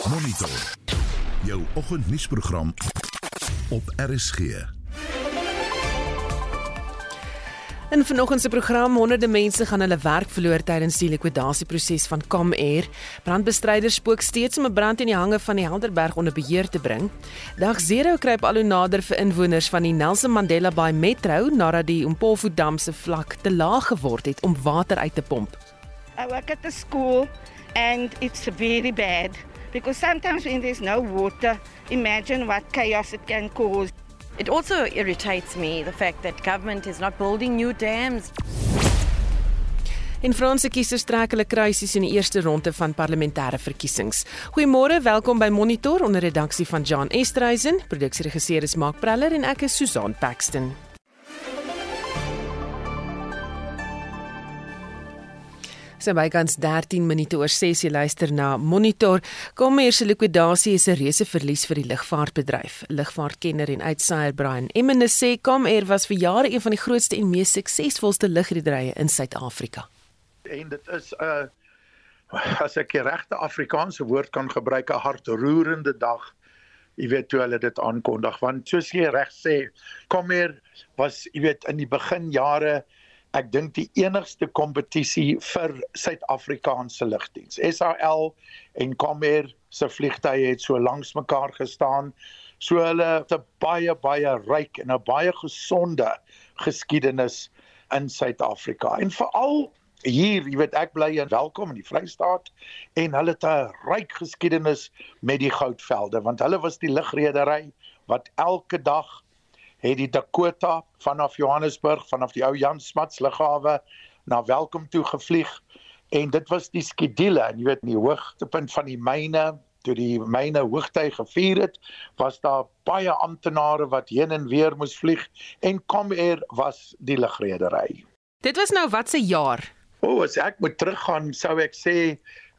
Monitor. Jou oggendnuusprogram op RSG. In vanoggend se program honderde mense gaan hulle werk verloor tydens die likwidasieproses van Comair. Brandbestryders spook steeds om 'n brand in die hange van die Helderberg onder beheer te bring. Dag 0 kruip al hoe nader vir inwoners van die Nelson Mandela Bay Metro nadat die Mpofu dam se vlak te laag geword het om water uit te pomp. I work at the school and it's very bad because sometimes when there's no water, imagine what chaos it can cause. It also irritates me the fact that government is not building new dams. En Franse kiesers trek hulle kruisies in die eerste ronde van parlementêre verkiesings. Goeiemôre, welkom by Monitor onder redaksie van Jan Estreisen, produksieregisseur is Mark Preller en ek is Susan Paxton. Sy so bykans 13 minute oor 6 jy luister na Monitor. Kom hier se likwidasie is 'n reuse verlies vir die lugvaartbedryf. Lugvaartkenner en uitsaier Brian Emmons sê Comair was vir jare een van die grootste en mees suksesvolste lugrederye in Suid-Afrika. En dit is 'n uh, as ek die regte Afrikaanse woord kan gebruik 'n hartroerende dag. Jy weet toe hulle dit aankondig want soos jy reg sê, Comair was jy weet in die beginjare ek dink die enigste kompetisie vir Suid-Afrikaanse lugdiens. SAL en Comair se vliegtye het so langs mekaar gestaan. So hulle het 'n baie baie ryk en 'n baie gesonde geskiedenis in Suid-Afrika. En veral hier, jy weet ek bly in Welkom in die Vrystaat en hulle het 'n ryk geskiedenis met die goudvelde want hulle was die lugredery wat elke dag het die Dakota vanaf Johannesburg vanaf die ou Jan Smuts lughawe na Welkom toe gevlieg. En dit was die skedule en jy weet die hoogtepunt van die myne toe die myne hoogtyd gevier het was daar baie amptenare wat heen en weer moes vlieg en Comair was die lugredery. Dit was nou wat se jaar? O oh, as ek moet teruggaan sou ek sê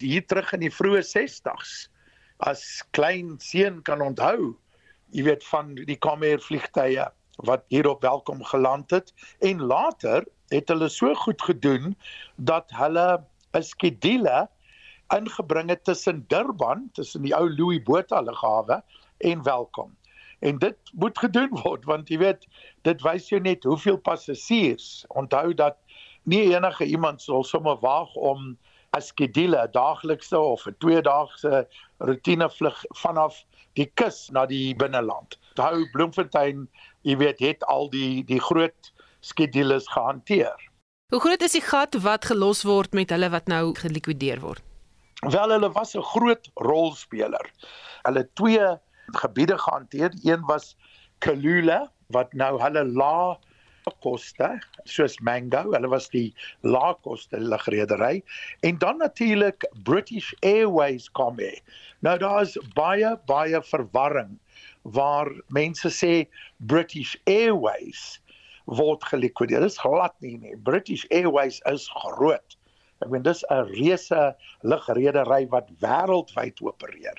hier terug in die vroeë 60s as klein seun kan onthou jy weet van die Comair vliegtye wat hier op welkom geland het. En later het hulle so goed gedoen dat hulle 'n skedule ingebring het tussen Durban tussen die ou Louis Botha lughawe en welkom. En dit moet gedoen word want jy weet dit wys jou net hoeveel passasiers onthou dat nie enige iemand sal sommer waag om 'n skedule, 'n daaglikse of 'n tweedaagse roetinevlug vanaf die kus na die binneland. Hou Bloemfontein, jy weet, het al die die groot skedules gehanteer. Hoe groot is die gat wat gelos word met hulle wat nou gelikwideer word? Wel, hulle was 'n groot rolspeler. Hulle twee gebiede gehanteer. Een was Kalula wat nou hulle lae koste soos Mango, hulle was die laagkoste lugredery en dan natuurlik British Airways kom hier. Nou daar's baie baie verwarring waar mense sê British Airways word gelikwideer. Dit is glad nie nie. British Airways is groot. Ek meen dis 'n reuse lugredery wat wêreldwyd opereer.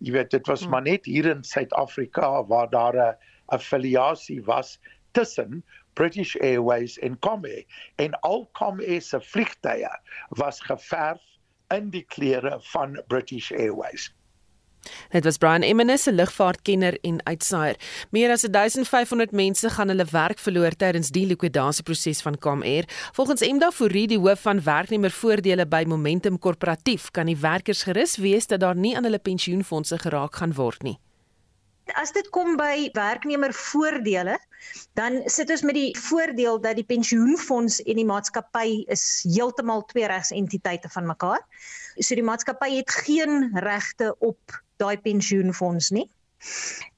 Jy weet dit was hmm. maar net hier in Suid-Afrika waar daar 'n affiliasie was tussen British Airways en Comair en al Comair se vliegtye was geverf in die kleure van British Airways. Dit was Brian Emmons, 'n lugvaartkenner en uitsaier. Meer as 1500 mense gaan hulle werk verloor tydens die likwidasieproses van Comair. Volgens Emda Fourie, die hoof van werknemervoordele by Momentum Korporatief, kan die werkers gerus wees dat daar nie aan hulle pensioenfonde geraak gaan word nie as dit kom by werknemervoordele, dan sit ons met die voordeel dat die pensioenfonds en die maatskappy is heeltemal twee regsentiteite van mekaar. So die maatskappy het geen regte op daai pensioenfonds nie.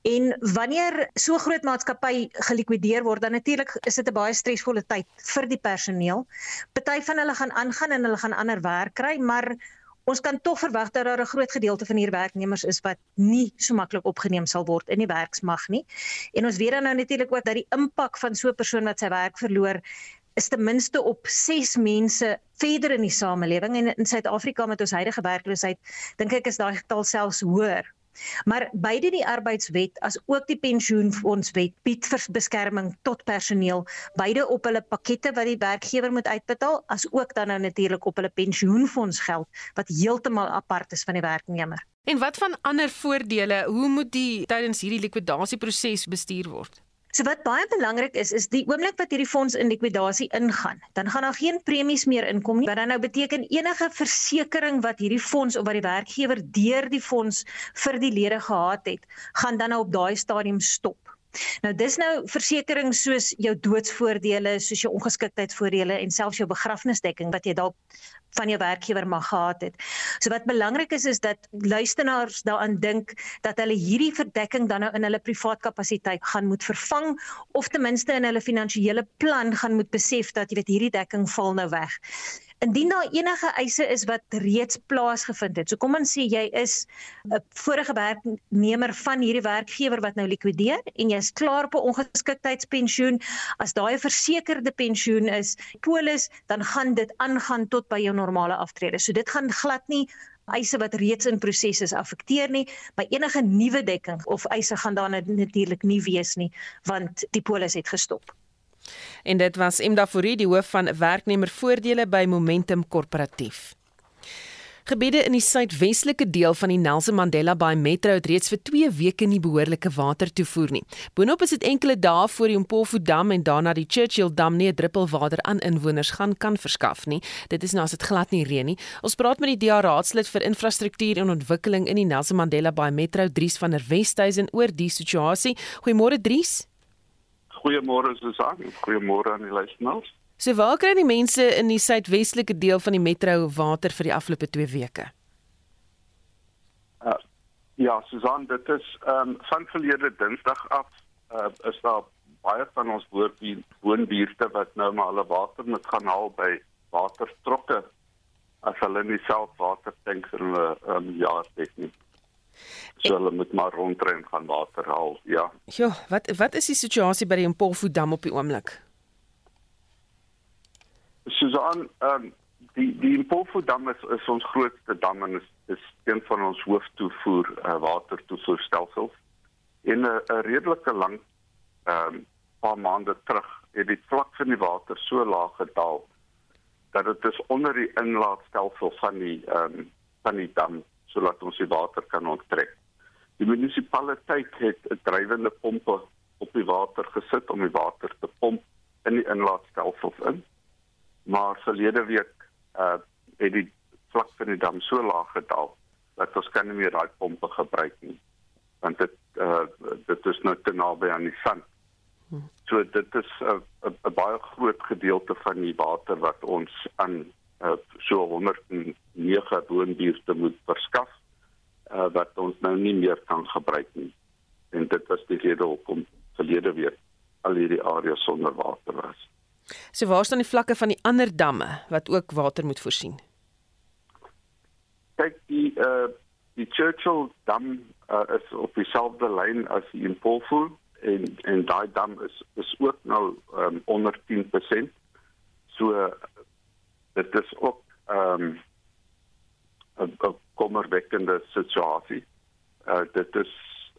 En wanneer so groot maatskappy gelikwideer word, dan natuurlik is dit 'n baie stresvolle tyd vir die personeel. Party van hulle gaan aangaan en hulle gaan ander werk kry, maar ons kan tog verwag dat daar 'n groot gedeelte van hierdie werknemers is wat nie so maklik opgeneem sal word in die werksmag nie. En ons weet dan nou natuurlik ook dat die impak van so 'n persoon wat sy werk verloor is ten minste op 6 mense verder in die samelewing en in Suid-Afrika met ons huidige werkloosheid dink ek is daai getal selfs hoër. Maar beide die arbeidswet as ook die pensioenfondswet bied vir beskerming tot personeel, beide op hulle pakkette wat die werkgewer moet uitbetaal, as ook dan nou natuurlik op hulle pensioenfondsgeld wat heeltemal apart is van die werknemer. En wat van ander voordele? Hoe moet die tydens hierdie likwidasieproses bestuur word? So wat baie belangrik is is die oomblik wat hierdie fonds in likwidasie ingaan, dan gaan daar geen premies meer inkom nie. Wat dan nou beteken enige versekering wat hierdie fonds of wat die werkgewer deur die fonds vir die lede gehad het, gaan dan nou op daai stadium stop. Nou dis nou versekerings soos jou doodsvoordele, soos jou ongeskiktheidsvoordele en selfs jou begrafnisdekking wat jy dalk van jou werkgewer mag gehad het. So wat belangrik is is dat luisteraars daaraan dink dat hulle hierdie verdekking dan nou in hulle privaat kapasiteit gaan moet vervang of ten minste in hulle finansiële plan gaan moet besef dat jy weet hierdie dekking val nou weg. Indien daar enige eise is wat reeds plaasgevind het. So kom ons sê jy is 'n vorige werknemer van hierdie werkgewer wat nou likwideer en jy's klaar op 'n ongeskiktheidspensioen. As daai 'n versekerde pensioen is, polis, dan gaan dit aangaan tot by jou normale aftrede. So dit gaan glad nie eise wat reeds in proses is affekteer nie. By enige nuwe dekking of eise gaan daar natuurlik nie wees nie want die polis het gestop. En dit was Emda Fourie, die hoof van werknemervoordele by Momentum Korporatief. Gebiede in die suidwestelike deel van die Nelson Mandela Bay Metro het reeds vir 2 weke nie behoorlike water toevoer nie. Boonop is dit enkele dae voor die Mpofu Dam en daarna die Churchill Dam nie 'n druppel water aan inwoners gaan kan verskaf nie. Dit is nou as dit glad nie reën nie. Ons praat met die DA raadslid vir infrastruktuur en ontwikkeling in die Nelson Mandela Bay Metro Dries van der Westhuizen oor die situasie. Goeiemôre Dries. Goeiemôre Susan, goeiemôre aan die luisteraars. So waar kry die mense in die suidwestelike deel van die metro water vir die afgelope 2 weke? Uh, ja, Susan, dit is ehm um, van verlede Dinsdag af uh, is daar baie van ons woonbuurte wat nou maar hulle water moet gaan haal by waterstrokke as hulle nie self water tanks in hulle um, jaar het nie so hulle moet maar rondry en gaan water haal ja. Ja wat wat is die situasie by die Mpofu dam op die oomblik? Susan um, die die Mpofu dam is, is ons grootste dam en is, is een van ons hooftoevoer uh, watertoevoerstelsels. In 'n redelike lang um, paar maande terug het die vlak van die water so laag gedaal dat dit is onder die inlaatstelsel van die um, van die dam sodat ons die water kan onttrek. Die munisipaliteit het 'n drywende pompe op die water gesit om die water te pomp in die inlaatstelsels in. Maar verlede week uh het die vlak van die dam so laag gedaal dat ons kan nie meer daai pompe gebruik nie. Want dit uh dit is nou te naby aan die sand. So dit is 'n 'n baie groot gedeelte van die water wat ons aan uh, so 109 woonbuurte moet verskaf uh, wat ons nou nie meer kan gebruik nie. En dit was die rede hoekom verlede week al hierdie areas sonder water was. So waar staan die vlakke van die ander damme wat ook water moet voorsien? Kyk die uh die Churchill dam uh, is op dieselfde lyn as die Impofu en en daai dam is is ook nou um, onder 10%. So dit is ook ehm um, 'n kommerwekkende situasie. Uh dit is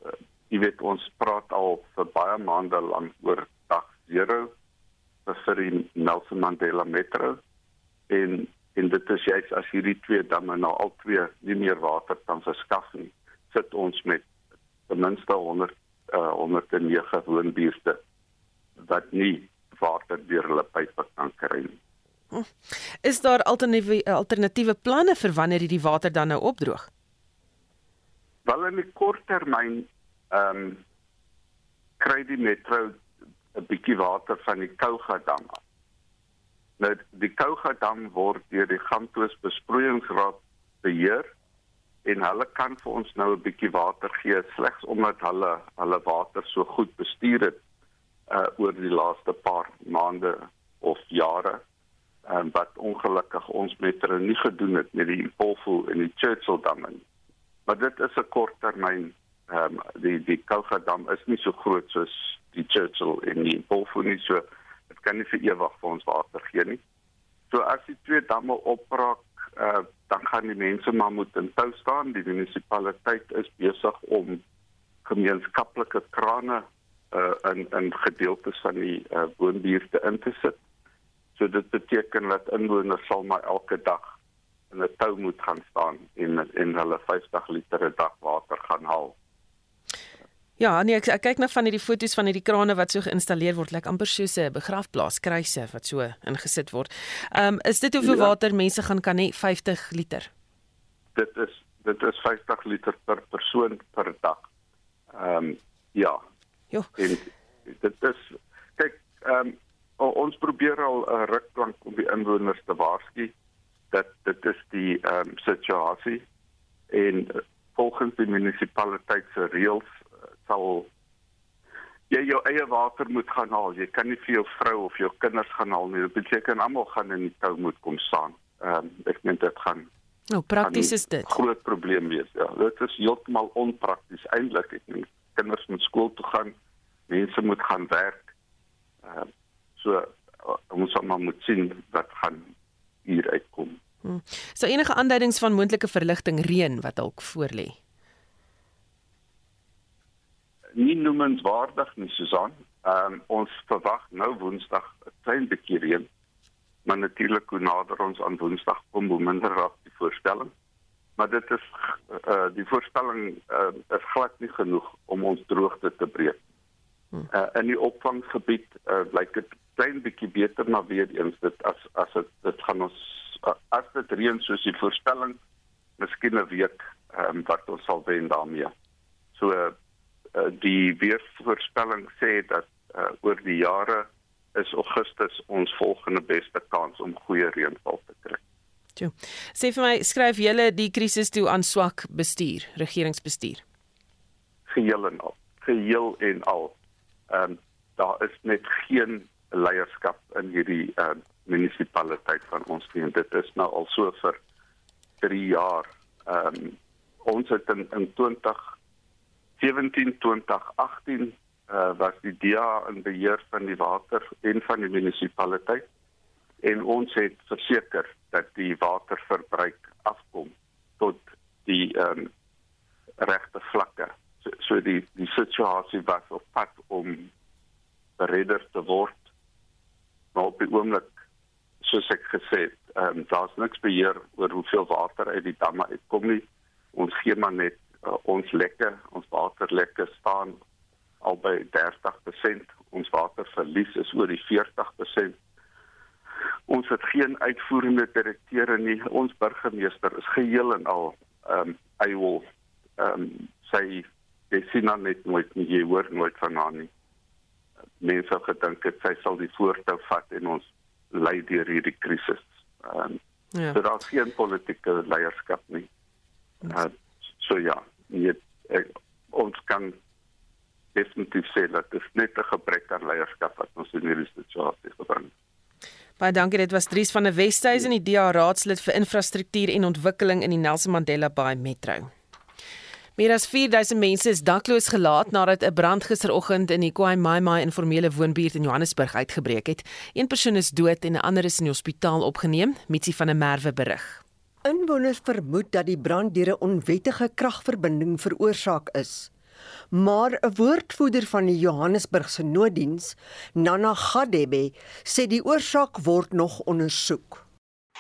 uh, jy weet ons praat al vir baie maande lank oor dag 0 vir die Nelson Mandela Metro en en dit is juist as hierdie twee damme nou al twee nie meer water kan verskaf nie, sit ons met ten minste 100 uh 109 woonbuurte wat nie water deur hulle pype kan kry nie. Is daar alternatiewe alternatiewe planne vir wanneer hierdie water dan nou opdroog? Wel in die kort termyn ehm um, kry die metro 'n bietjie water van die Kouga dam af. Nou die Kouga dam word deur die Gamtoos besproeiingsraad beheer en hulle kan vir ons nou 'n bietjie water gee slegs omdat hulle hulle water so goed bestuur het uh oor die laaste paar maande of jare um, wat ongelukkig ons metro nie gedoen het met die Impolfo en die Churchill damme. Maar dit is 'n korttermyn ehm um, die die Kouga dam is nie so groot soos die Churchill en die Impolfo nie so dit kan nie vir ewig vir ons water gee nie. So as die twee damme opraak uh dan gaan die mense maar moet in tou staan. Die munisipaliteit is besig om gemeenskaplike krane uh, in in gedeeltes van die uh, woonbuurte in te sit. So dit beteken dat inwoners sal maar elke dag in 'n tou moet gaan staan en en hulle 50 liter per dag water gaan haal. Ja, nee, ek, ek kyk na van hierdie foto's van hierdie krane wat so geïnstalleer word, lyk like amper soos 'n begrafplaas kruise wat so ingesit word. Ehm um, is dit hoeveel ja. water mense gaan kan hê? 50 liter. Dit is dit is 50 liter per persoon per dag. Ehm um, ja. Ja. Dit is kyk ehm um, ons probeer al 'n uh, rukplank om die inwoners te waarsku dat dit is die ehm um, situasie en volgens die munisipaliteit se reëls sal jy jou eie water moet gaan haal. Jy kan nie vir jou vrou of jou kinders gaan haal nie. Dit beteken almal gaan in die tou moet kom staan. Ehm um, ek meen dit gaan Nou prakties is dit. Groot probleem wees. Ja, dit is heeltemal onprakties eintlik. Ek meen kinders moet skool toe gaan, mense moet gaan werk. Ehm uh, so uh, ons moet moet sien wat gaan hier uitkom. Hmm. So enige aanduidings van moontlike verligting reën wat dalk voorlê nie noemenswaardig nie Susan. Ehm um, ons verwag nou Woensdag 'n klein bietjie reën. Maar natuurlik hoe nader ons aan Woensdag kom, hoe minder raak die voorstelling. Maar dit is eh uh, die voorstelling uh, is glad nie genoeg om ons droogte te breek. Uh, in die opvanggebied uh, lyk dit klein bietjie beter maar weer eens dit as as dit dit gaan ons as dit reën soos die voorstelling miskien 'n week um, wat ons sal wen daarmee. So uh, die weervoorspelling sê dat uh, oor die jare is Augustus ons volgende beste kans om goeie reënval te kry. Toe. Sê vir my, skryf julle die krisis toe aan swak bestuur, regeringsbestuur? Geheel en al. Geheel en al. Ehm um, daar is net geen leierskap in hierdie ehm uh, munisipaliteit van ons nie. Dit is nou al so vir 3 jaar. Ehm um, ons het in, in 20 17-2018 uh, was die DA in beheer van die water en van die munisipaliteit en ons het verseker dat die waterverbruik afkom tot die um, regte vlakke. So, so die die situasie was op pad om beredder te word. Maar op die oomblik soos ek gesê het, um, daar's niks beheer oor hoeveel water uit die damme uitkom nie. Ons gee maar net uh, ons lekke, ons waterlekke staan al by 30%. Ons waterverlies is oor die 40%. Ons het geen uitvoerende direkteure nie. Ons burgemeester is geheel en al ehm um, wil ehm um, sê jy sien dan net nooit nie jy hoor nooit van haar nie. Mense het gedink dit sy sal die voorstel vat en ons lei deur hierdie krisis. Ehm um, ja. so daar's geen politieke leierskap nie. Uh, so ja, nee, ek, ons kan definitief sê dat dit net 'n gebrek aan leierskap wat ons in hierdie situasie gebring het. Baie dankie, dit was Dries van der Westhuizen, die DA raadslid vir infrastruktuur en ontwikkeling in die Nelson Mandela Bay Metro. Meer as 4000 mense is dakloos gelaat nadat 'n brand gisteroggend in die Khoi Mai Mai informele woonbuurt in Johannesburg uitgebreek het. Een persoon is dood en 'n ander is in die hospitaal opgeneem, Mitsi van der Merwe berig. Inwoners vermoed dat die brand deur 'n onwettige kragverbinding veroorsaak is. Maar 'n woordvoerder van die Johannesburgse nooddiens, Nana Gadebe, sê die oorsaak word nog ondersoek.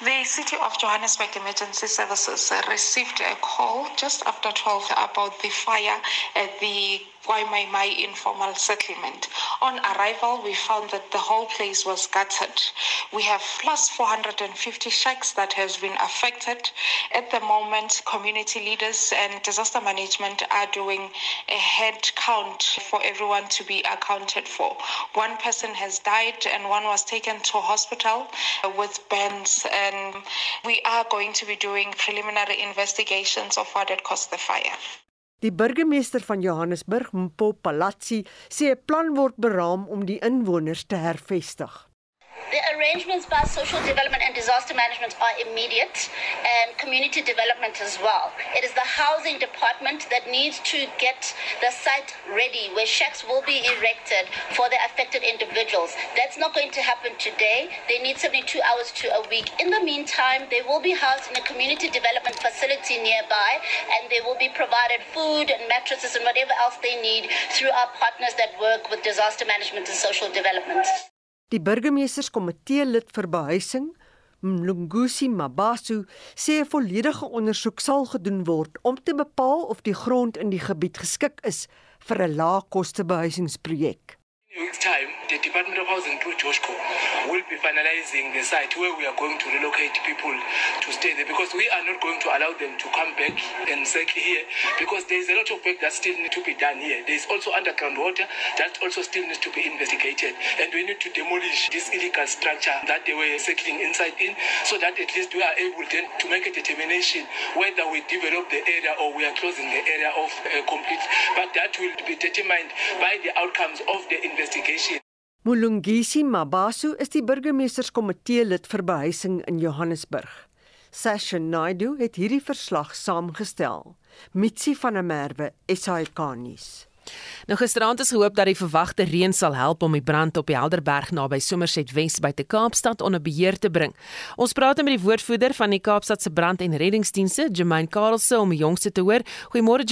The City of Johannesburg Emergency Services received a call just after 12 about the fire at the Waimai informal settlement. On arrival, we found that the whole place was gutted. We have plus 450 shacks that has been affected. At the moment, community leaders and disaster management are doing a head count for everyone to be accounted for. One person has died and one was taken to hospital with burns and we are going to be doing preliminary investigations of what had caused the fire. Die burgemeester van Johannesburg, Mpo Palazzi, sê 'n plan word beraam om die inwoners te hervestig. The arrangements by social development and disaster management are immediate and community development as well. It is the housing department that needs to get the site ready where shacks will be erected for the affected individuals. That's not going to happen today. They need 72 hours to a week. In the meantime, they will be housed in a community development facility nearby and they will be provided food and mattresses and whatever else they need through our partners that work with disaster management and social development. Die burgemeesterskomitee lid vir behuising, Mlungusi Mabaso, sê 'n volledige ondersoek sal gedoen word om te bepaal of die grond in die gebied geskik is vir 'n laagkoste behuisingsprojek. In time, the Department of Housing through Joshco will be finalizing the site where we are going to relocate people to stay there because we are not going to allow them to come back and settle here because there is a lot of work that still needs to be done here. There is also underground water that also still needs to be investigated and we need to demolish this illegal structure that they were settling inside in so that at least we are able then to make a determination whether we develop the area or we are closing the area off uh, completely. But that will be determined by the outcomes of the investigation. Mulungisi Mabaso is die burgemeesterskomitee lid vir behuising in Johannesburg. Sasha Naidu het hierdie verslag saamgestel. Mitsi van der Merwe, SAK-nuus. Nou gisteraand is gehoop dat die verwagte reën sal help om die brand op die Helderberg naby Somerset Wes by te Kaapstad onder beheer te bring. Ons praat met die woordvoerder van die Kaapstadse brand- en reddingsdienste, Jermaine Karelse, om die jongste te hoor. Goeiemôre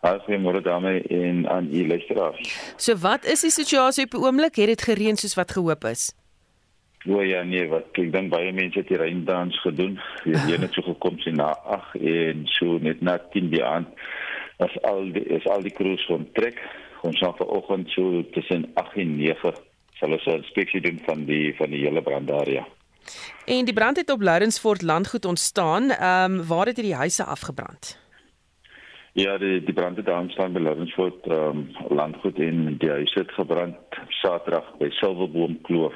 Goeiemôre dames en aan u luisteraars. So wat is die situasie op die oomblik? Het dit gereën soos wat gehoop is? O ja nee, wat ek dink baie mense het die reindans gedoen. Die reën het so gekom sien na 8 en so net na 10 die aand as al die is al die crews van trek. Ons sal vanoggend so tussen 8 en 9 sal ons 'n inspeksie doen van die van die hele brandarea. En die brand het op Lourensfort landgoed ontstaan. Ehm um, waar het hierdie huise afgebrand? Ja, die die brande daar staan by Lourensfort ehm um, landgoed en die huis het gebrand Saterdag by Silverboom Kloof.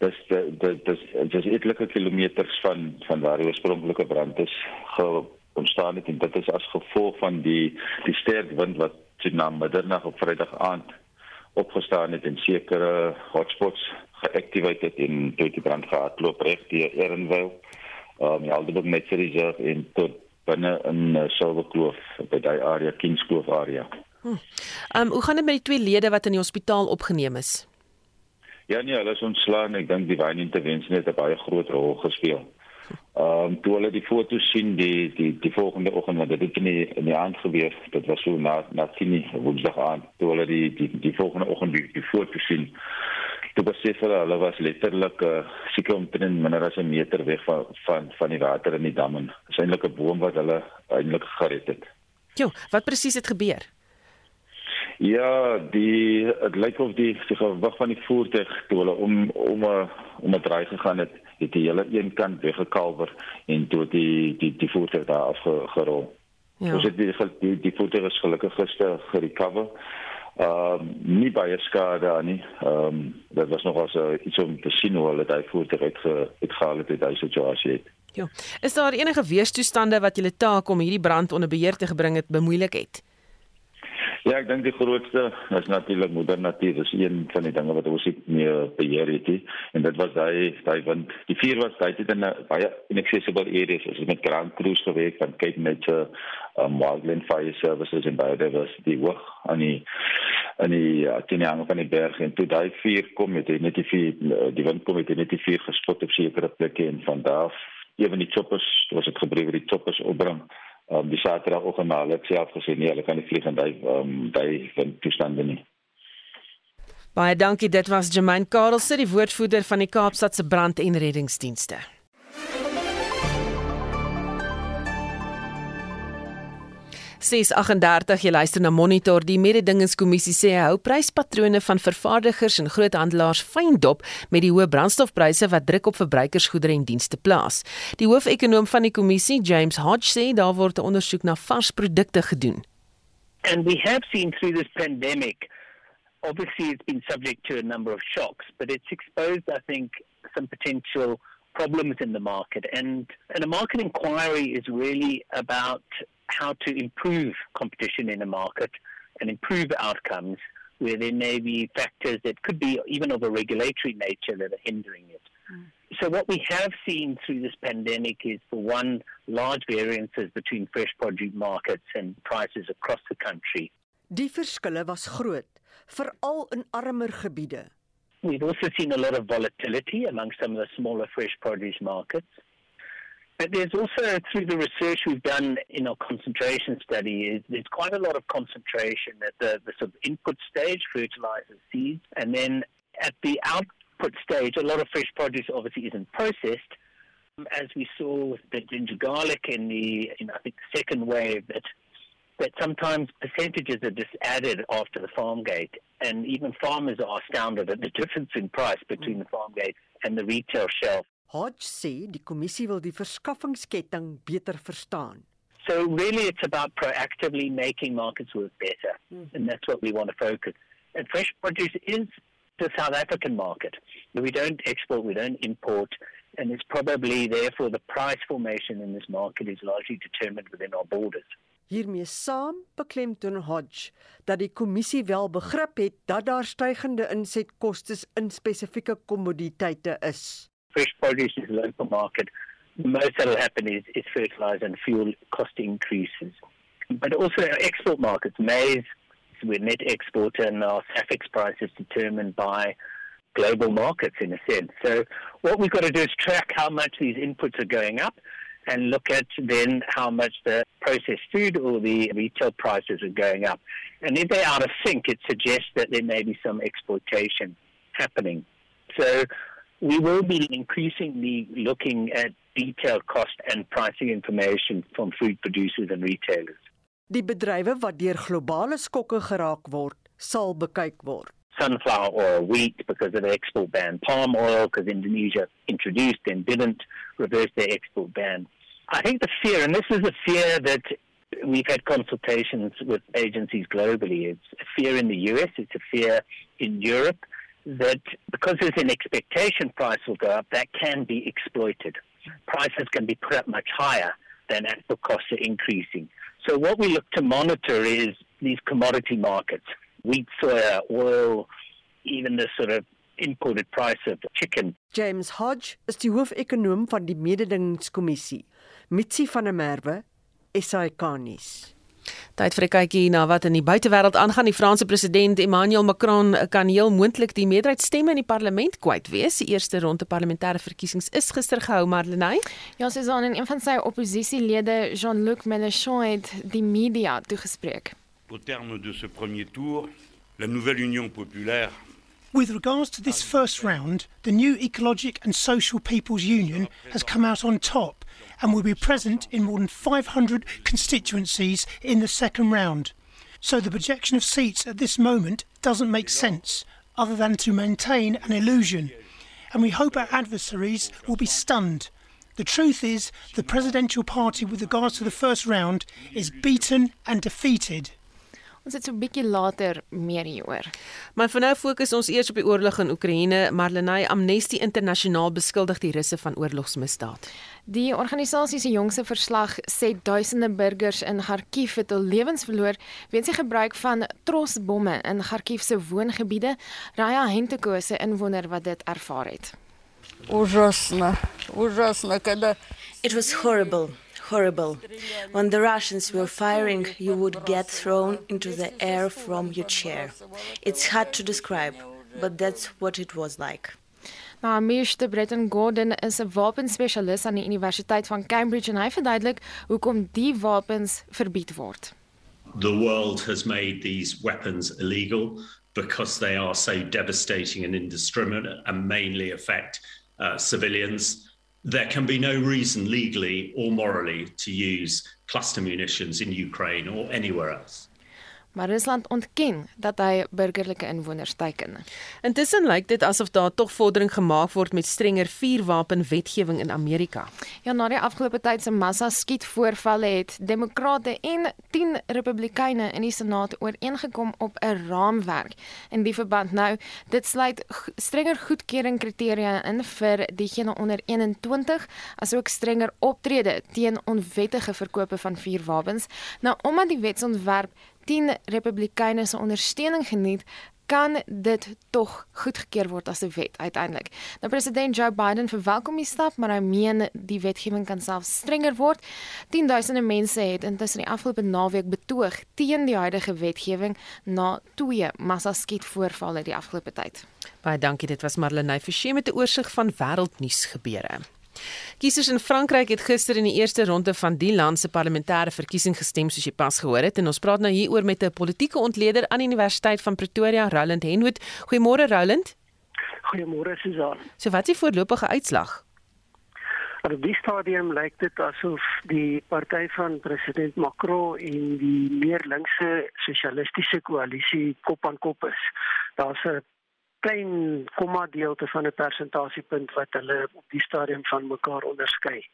Dis dis dis etlike kilometers van van waar die oorspronklike brand is ontstaan het en dit is as gevolg van die die sterk wind wat toe na middernag op Vrydag aand opgestaan het en sekere hotspots geactiveer het en toe die brand gehardloop reg deur Ernville. Ehm um, die Alderburg Nature Reserve en tot binne in uh, Silverkloof by daai area Kingskloof area. Ehm hm. um, hoe gaan dit met die twee lede wat in die hospitaal opgeneem is? Ja nee, hulle is ontslaan. Ek dink die wyn intervensie het 'n baie groot rol gespeel. Ehm um, toe hulle die foto's sien die die die volgende oggend want dit het in die, in die aand gebeur. Dit was so na na 10 woensdag aand. Toe hulle die die die volgende oggend die, die foto's sien. Toe besef hulle hulle was letterlik uh, seker omtrent minder as 'n meter weg van van van die water in die dam en is eintlik 'n boom wat hulle eintlik gered het. Jo, wat presies het gebeur? Ja, die dit lyk of die die gewig van die voertuig toe hulle om om 'n om 'n draai gegaan het, het die hele een kant weggekalwer en toe die die die voertuig daar afgerol. Ja. Ons het die die, die voertuig is gelukkig gister gerecover. Ehm um, nie baie skade aan nie. Ehm um, dit was nog as uh, iets om te sien hoe hulle daai voertuig uit ge, uitgehaal het uit daai situasie het. Ja. Is daar enige weerstoestande wat julle taak om hierdie brand onder beheer te bring het bemoeilik het? Ja, ek dink die grootste is natuurlik moeder natuur. Dis een van die dinge wat ons nie beheer het nie. En dit was daai daai wind. Die vuur was tyd in 'n baie inaccessible areas. Ons het met ground crews gewerk van Cape Nature, um, Wildland Fire Services en biodiversity hoog aan die aan die ja, teen die hang van die berg en toe daai vuur kom met net die vuur die wind kom met net die vuur gespot op sekere plekke en van daar ewen die choppers, was dit gebruik die choppers opbring um, die Saterdagoggend na hulle self gesê nee, hulle kan nie vlieg in daai um, daai toestande nie. Baie dankie, dit was Jermaine Karelse, die woordvoerder van die Kaapstadse brand- en reddingsdienste. 638 jy luister na Monitor die mededingingskommissie sê hy hou pryspatrone van vervaardigers en groothandelaars fyn dop met die hoë brandstofpryse wat druk op verbruikersgoedere en dienste plaas. Die hoofekonoom van die kommissie, James Hodge sê daar word 'n ondersoek na vars produkte gedoen. And we have seen through this pandemic obviously it's been subject to a number of shocks but it's exposed I think some potential problems in the market and and a market inquiry is really about how to improve competition in a market and improve outcomes where there may be factors that could be even of a regulatory nature that are hindering it. Mm. So what we have seen through this pandemic is, for one, large variances between fresh produce markets and prices across the country. Die verskille was groot, veral in armer gebiede. We've also seen a lot of volatility among some of the smaller fresh produce markets. But there's also, through the research we've done in our concentration study, is there's quite a lot of concentration at the, the sort of input stage, fertilizers, seeds, and then at the output stage, a lot of fresh produce obviously isn't processed. As we saw with the ginger garlic in the, in, I think, the second wave, that that sometimes percentages are just added after the farm gate, and even farmers are astounded at the difference in price between the farm gate and the retail shelf. Hodge sê die kommissie wil die verskaffingsketting beter verstaan. So really it's about proactively making markets work better mm. and that's what we want to focus. And fresh produce is the South African market. We don't export, we don't import and it's probably therefore the price formation in this market is largely determined within our borders. Hiermee saam beklemtoon Hodge dat die kommissie wel begrip het dat daar stygende insetkoste in spesifieke kommoditeite is. Fresh produce is a local market, most that will happen is, is fertilizer and fuel cost increases. But also our export markets, maize, we're net exporter and our SAFEX price is determined by global markets in a sense. So what we've got to do is track how much these inputs are going up and look at then how much the processed food or the retail prices are going up. And if they're out of sync, it suggests that there may be some exploitation happening. So we will be increasingly looking at detailed cost and pricing information from food producers and retailers. Die bedrywe wat deur globale skokke geraak word, sal bekyk word. Sunflower oil, wheat because of the export ban, palm oil because Indonesia introduced and didn't reverse their export ban. I think the fear, and this is a fear that we've had consultations with agencies globally, it's a fear in the US, it's a fear in Europe, that because there's an expectation price will go up, that can be exploited. Prices can be put up much higher than actual costs are increasing. So what we look to monitor is these commodity markets, wheat, soya, oil, even the sort of imported price of chicken. James Hodge is die hoofekonoom van die mededingingskommissie. Mitsi van der Merwe, SAK nuus. Tyd vir 'n kykie na wat in die buitewêreld aangaan. Die Franse president Emmanuel Macron kan heel moontlik die meerderheidsstemme in die parlement kwyt wees. Die eerste ronde parlementêre verkiesings is gister gehou, Marlenae. Ja, Susan en een van sy oppositielede, Jean-Luc Mélenchon, het die media toegespreek. Au terme de ce premier tour, la nouvelle Union populaire With regards to this first round, the new Ecologic and Social People's Union has come out on top and will be present in more than 500 constituencies in the second round. So the projection of seats at this moment doesn't make sense, other than to maintain an illusion. And we hope our adversaries will be stunned. The truth is, the presidential party, with regards to the first round, is beaten and defeated. Ons het so 'n bietjie later meer hieroor. Maar vir nou fokus ons eers op die oorlog in Oekraïne. Marlenae Amnesty Internasionaal beskuldig die Russe van oorlogsmisdaad. Die organisasie se jongste verslag sê duisende burgers in Kharkiv het hul lewens verloor weens die gebruik van trosbomme in Kharkiv se woongebiede. Raya Hentekose inwoner wat dit ervaar het. Ужасно. Ужасно, когда It was horrible. Horrible. When the Russians were firing, you would get thrown into the air from your chair. It's hard to describe, but that's what it was like. Nou, Amish de Breton Gordon is 'n wapenspesialis aan die Universiteit van Cambridge en hy verduidelik hoekom die wapens verbied word. The world has made these weapons illegal because they are so devastating and indiscriminate and mainly affect uh, civilians there can be no reason legally or morally to use cluster munitions in Ukraine or anywhere else. Maar Rusland ontken dat hy burgerlike inwoners teiken. Intussen lyk dit asof daar tog vordering gemaak word met strenger vuurwapenwetgewing in Amerika. Ja, na die afgelope tyd se massa skietvoorvalle het demokrate en 10 republikeine in die senaat ooreengekom op 'n raamwerk. In die verband nou, dit sluit strenger goedkeuring kriteria in vir diegene onder 21, asook strenger optrede teen onwettige verkope van vuurwapens. Nou omdat die wetsontwerp 10 Republikeine se ondersteuning geniet, kan dit tog goedgekeur word as 'n wet uiteindelik. Nou president Joe Biden verwelkom die stap, maar hy meen die wetgewing kan self strenger word. Tienduisende mense het intussen die afgelope naweek betoog teen die huidige wetgewing na twee massaskietvoorvalle die afgelope tyd. Baie dankie, dit was Marlenae Forsie met 'n oorsig van wêreldnuus gebeure. Kiesers in Frankryk het gister in die eerste ronde van die land se parlementêre verkiesing gestem soos jy pas gehoor het en ons praat nou hieroor met 'n politieke ontleder aan die Universiteit van Pretoria, Roland Henwood. Goeiemôre Roland. Goeiemôre Susan. So wat is die voorlopige uitslag? Op die stadium lyk dit asof die party van president Macron en die meer linkse sosialistiese koalisie kop aan kop is. Daar's 'n klein komma deelte van 'n persentasiepunt wat hulle op die stadium van mekaar onderskei.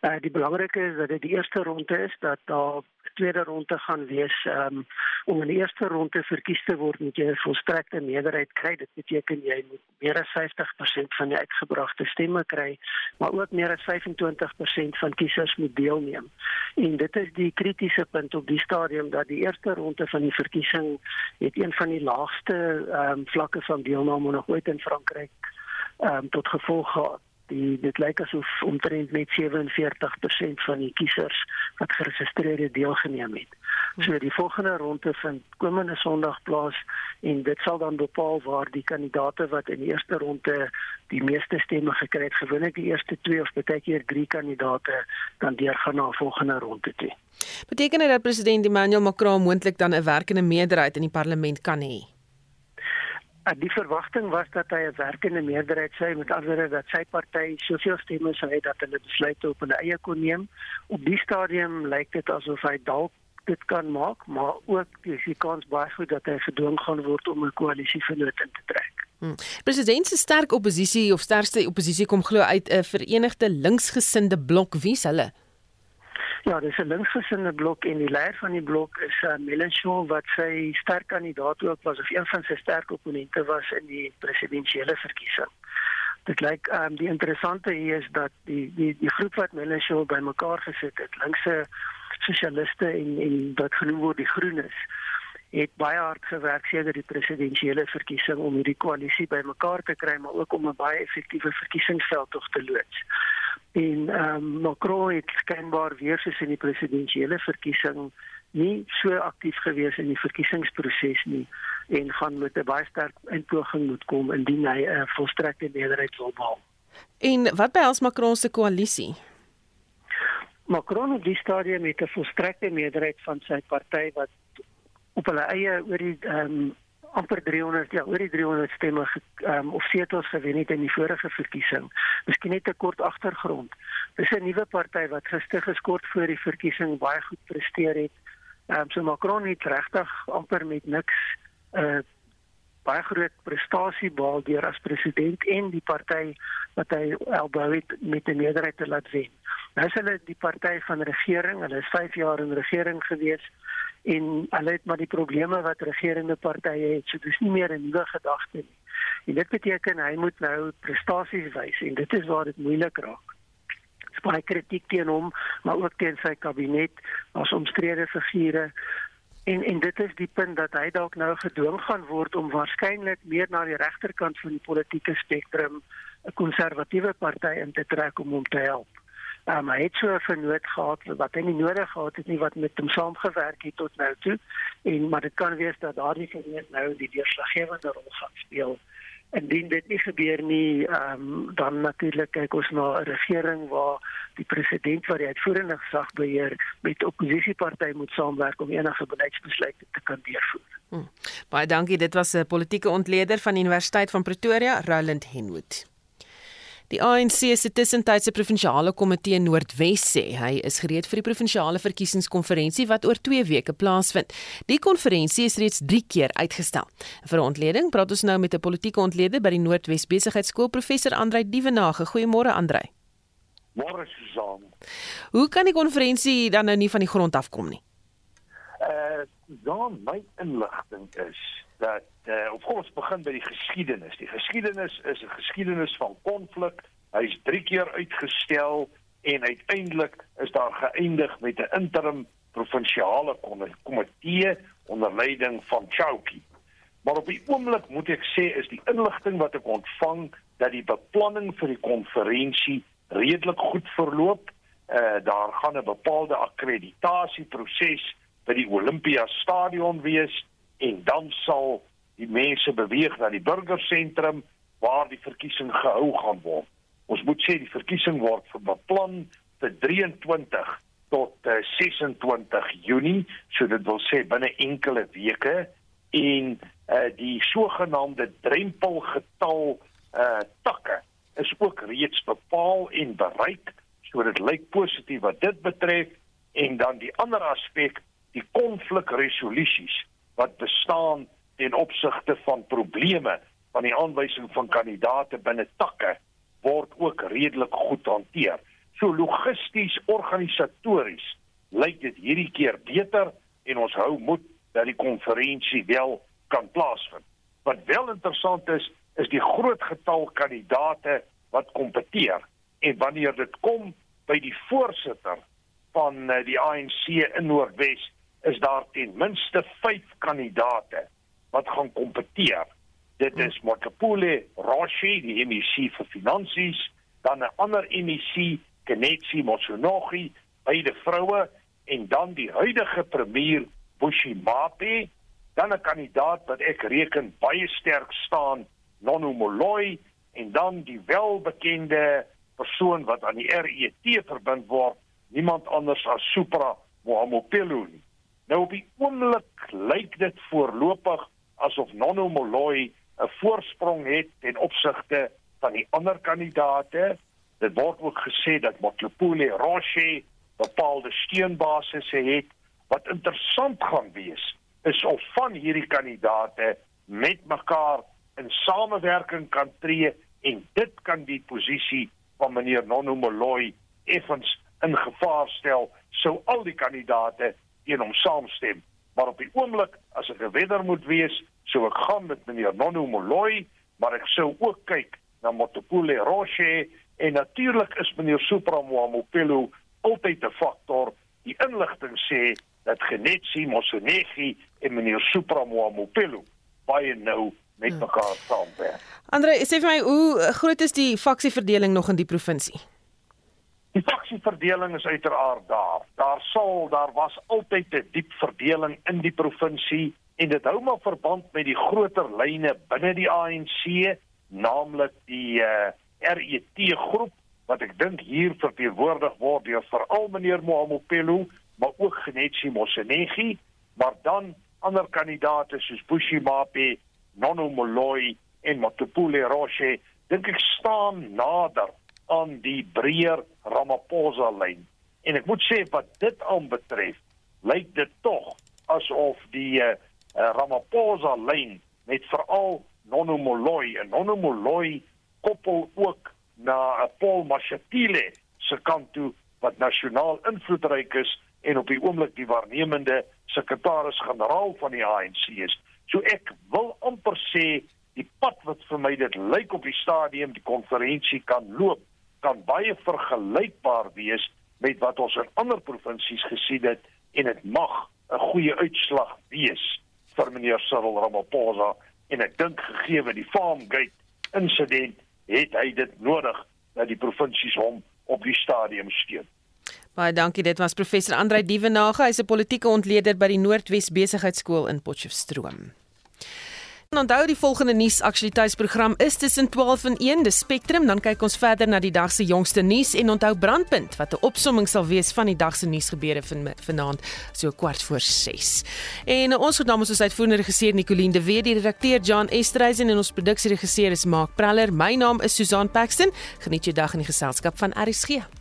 Uh die belangrike is dat dit die eerste ronde is dat daar tweede ronde gaan wees um, om in die eerste ronde verkies te word moet jy 'n volstrekte meerderheid kry. Dit beteken jy moet meer as 50% van die uitgebragte stemme kry, maar ook meer as 25% van kiesers moet deelneem. En dit is die kritiese punt op die stadium dat die eerste ronde van die verkiesing het een van die laagste um, vlakke van deelname nog ooit in Frankryk um, tot gevolg gehad die dit lyk asof omtrent net 47% van die kiesers wat geregistreer het deelgeneem het. So die volgende ronde vind komende Sondag plaas en dit sal dan bepaal waar die kandidaate wat in die eerste ronde die meeste stemme gekry het, gewoonlik die eerste 2 of baie keer 3 kandidaate dan deurgaan na 'n volgende ronde toe. Beteken dit dat president Emmanuel Macron moontlik dan 'n werkende meerderheid in die parlement kan hê? Uh, die verwagting was dat hy 'n werkende meerderheid sou met ander dat sy party soveel stemme sou hê dat hulle besluite op hulle eie kon neem. Op die stadium lyk dit asof hy dalk dit kan maak, maar ook dis die kans baie goed dat hy gedwing gaan word om 'n koalisie vernoot in te trek. Hmm. President se sterk oppositie of sterkste oppositie kom glo uit 'n verenigde linksgesinde blok wie's hulle? Ja, dis 'n linksgesinde blok en die leier van die blok is uh, Mélenchon wat sy sterk kandidaat ook was of een van sy sterk opponente was in die presidentsiële verkiesing. Dit lyk um, die interessante hier is dat die die die groep wat Mélenchon bymekaar gesit het, linkse sosialiste en en wat genoem word die Groenes het baie hard gewerk sedert die presidentsiële verkiesing om hierdie koalisie bymekaar te kry maar ook om 'n baie effektiewe verkiesingsveld tog te loods en ehm um, Macron het skynbaar weer soos in die presidentsiële verkiesing nie so aktief gewees in die verkiesingsproses nie en gaan met 'n baie sterk inpoging moet kom indien hy 'n uh, volstrekte meerderheid wil behaal. En wat behels Macron se koalisie? Macron het die stadium met 'n volstrekte meerderheid van sy party wat op hulle eie oor die ehm um, amper 300 ja oor die 300 stemme um, of setels gewen het in die vorige verkiesing. Miskien net 'n kort agtergrond. Dis 'n nuwe party wat gestig is kort voor die verkiesing baie goed presteer het. Ehm um, so Macron het regtig amper met niks 'n uh, baie groot prestasie behaal deur as president en die party wat hy albei het met 'n meerderheid te laat wen. Nou is hulle die party van regering. Hulle is 5 jaar in regering gewees en hulle het maar die probleme wat regerende partye het. So dis nie meer 'n nuwe gedagte nie. En dit beteken hy moet nou prestasies wys en dit is waar dit moeilik raak. Dis baie kritiek teen hom, maar ook teen sy kabinet as omstrede figure. En en dit is die punt dat hy dalk nou gedwing gaan word om waarskynlik meer na die regterkant van die politieke spektrum 'n konservatiewe party in te trek om hom te help. Um, hy het so 'n vernoot gehad wat hy nie nodig gehad het nie wat met hom saamgewerk het tot nou toe en maar dit kan wees dat daardie vernoot nou die deurslaggewende rol gaan speel. Indien dit nie gebeur nie, um, dan natuurlik kyk ons na 'n regering waar die president wat die uitvoerende gesag beheer met oppositiepartye moet saamwerk om enige beleidsbesluite te kan deurvoer. Hmm. Baie dankie. Dit was 'n politieke ontleder van die Universiteit van Pretoria, Roland Henwood. Die ANC se tussentydse provinsiale komitee Noordwes sê hy is gereed vir die provinsiale verkiesingskonferensie wat oor 2 weke plaasvind. Die konferensie is reeds 3 keer uitgestel. Vir ontleding praat ons nou met 'n politieke ontleder by die Noordwes Besigheidsskool, professor Andrei Dievenage. Goeiemôre Andrei. Môre Susan. Hoe kan die konferensie dan nou nie van die grond af kom nie? Uh, dan my inligting is dat uh, of ons begin by die geskiedenis. Die geskiedenis is 'n geskiedenis van konflik. Hy's 3 keer uitgestel en uiteindelik is daar geëindig met 'n interim provinsiale komitee onder leiding van Chouki. Maar op die oomblik moet ek sê is die inligting wat ek ontvang dat die beplanning vir die konferensie redelik goed verloop. Uh daar gaan 'n bepaalde akkreditasieproses by die Olympia stadion wees en dan sal die mense beweeg na die burgersentrum waar die verkiesing gehou gaan word. Ons moet sê die verkiesing word beplan vir 23 tot uh, 26 Junie, so dit wil sê binne enkele weke. En uh, die sogenaamde drempelgetal uh takke is ook reeds bepaal en bereik, so dit lyk positief wat dit betref. En dan die ander aspek, die konflikresolusies wat bestaan ten opsigte van probleme van die aanwysing van kandidaate binne takke word ook redelik goed hanteer. So logisties, organisatories lyk dit hierdie keer beter en ons hou moed dat die konferensie wel kan plaasvind. Wat wel interessant is, is die groot getal kandidate wat kompeteer en wanneer dit kom by die voorsitter van eh, die ANC in Noordwes is daar ten minste 5 kandidate wat gaan kompeteer. Dit is Motopole Roshi, die MEC vir finansies, dan 'n ander MEC Kenetsi Motsonogi, beide vroue en dan die huidige premier Bushimape, dan 'n kandidaat wat ek reken baie sterk staan, Nono Moloi en dan die welbekende persoon wat aan die RET verbind word, niemand anders as Supra Mohamopelo nie. Nou op die oomblik lyk dit voorlopig asof Nono Moloi 'n voorsprong het ten opsigte van die ander kandidaate. Dit word ook gesê dat Motlopoole Roche bepaalde steunbasisse het. Wat interessant gaan wees is of van hierdie kandidate met mekaar in samewerking kan tree en dit kan die posisie van meneer Nono Moloi effens in gevaar stel sou al die kandidate teen hom saamstem maar op die oomblik as ek 'n wedder moet wees sou ek gaan met meneer Nono Moloi maar ek sou ook kyk na Motlopoole Roche En natuurlik is meneer Supramamopelo altyd 'n faktor. Die inligting sê dat Genetsi Mosonegi en meneer Supramamopelo baie nou met hmm. mekaar saamwerk. Andre, sê vir my hoe groot is die faksieverdeling nog in die provinsie? Die faksieverdeling is uiteraard daar. Daar sal daar was altyd 'n diep verdeling in die provinsie en dit hou maar verband met die groter lyne binne die ANC, naamlik die uh RET groep wat ek dink hier verteenwoordig word deur veral meneer Mohamopelo, maar ook Genetsi Mosenegi, maar dan ander kandidate soos Bushimape, Nono Moloi en Motopule Roche, dink ek staan nader aan die breër Ramaphosa lyn. En ek moet sê wat dit aanbetref, lyk dit tog asof die uh, Ramaphosa lyn met veral Nono Moloi en Nono Moloi koppel ook na 'n Paul Mashatile se kant toe wat nasionaal invloedryk is en op die oomblik die waarnemende sekretaris-generaal van die ANC is. So ek wil amper sê die pad wat vir my dit lyk op die stadium die konferensie kan loop kan baie vergelykbaar wees met wat ons in ander provinsies gesien het en dit mag 'n goeie uitslag wees vir meneer Cyril Ramaphosa en ek dink gegee die Farmgate insident het hy dit nodig dat die provinsies hom op die stadium steun. Baie dankie. Dit was professor Andrei Dievenage, hy's 'n politieke ontleder by die Noordwes Besigheidsskool in Potchefstroom. En onthou die volgende nuus aktualiteitsprogram is tussen 12 en 1 die Spectrum dan kyk ons verder na die dag se jongste nuus en onthou brandpunt wat 'n opsomming sal wees van die dag se nuusgebeure van vanaand so kwart voor 6. En ons gedagte is ons uitvoerende regisseur Nicoline de Weer, die redakteur John Estreisen en ons produksieregisseur is Mark Praller. My naam is Susan Paxton. Geniet jou dag in die geselskap van RSG.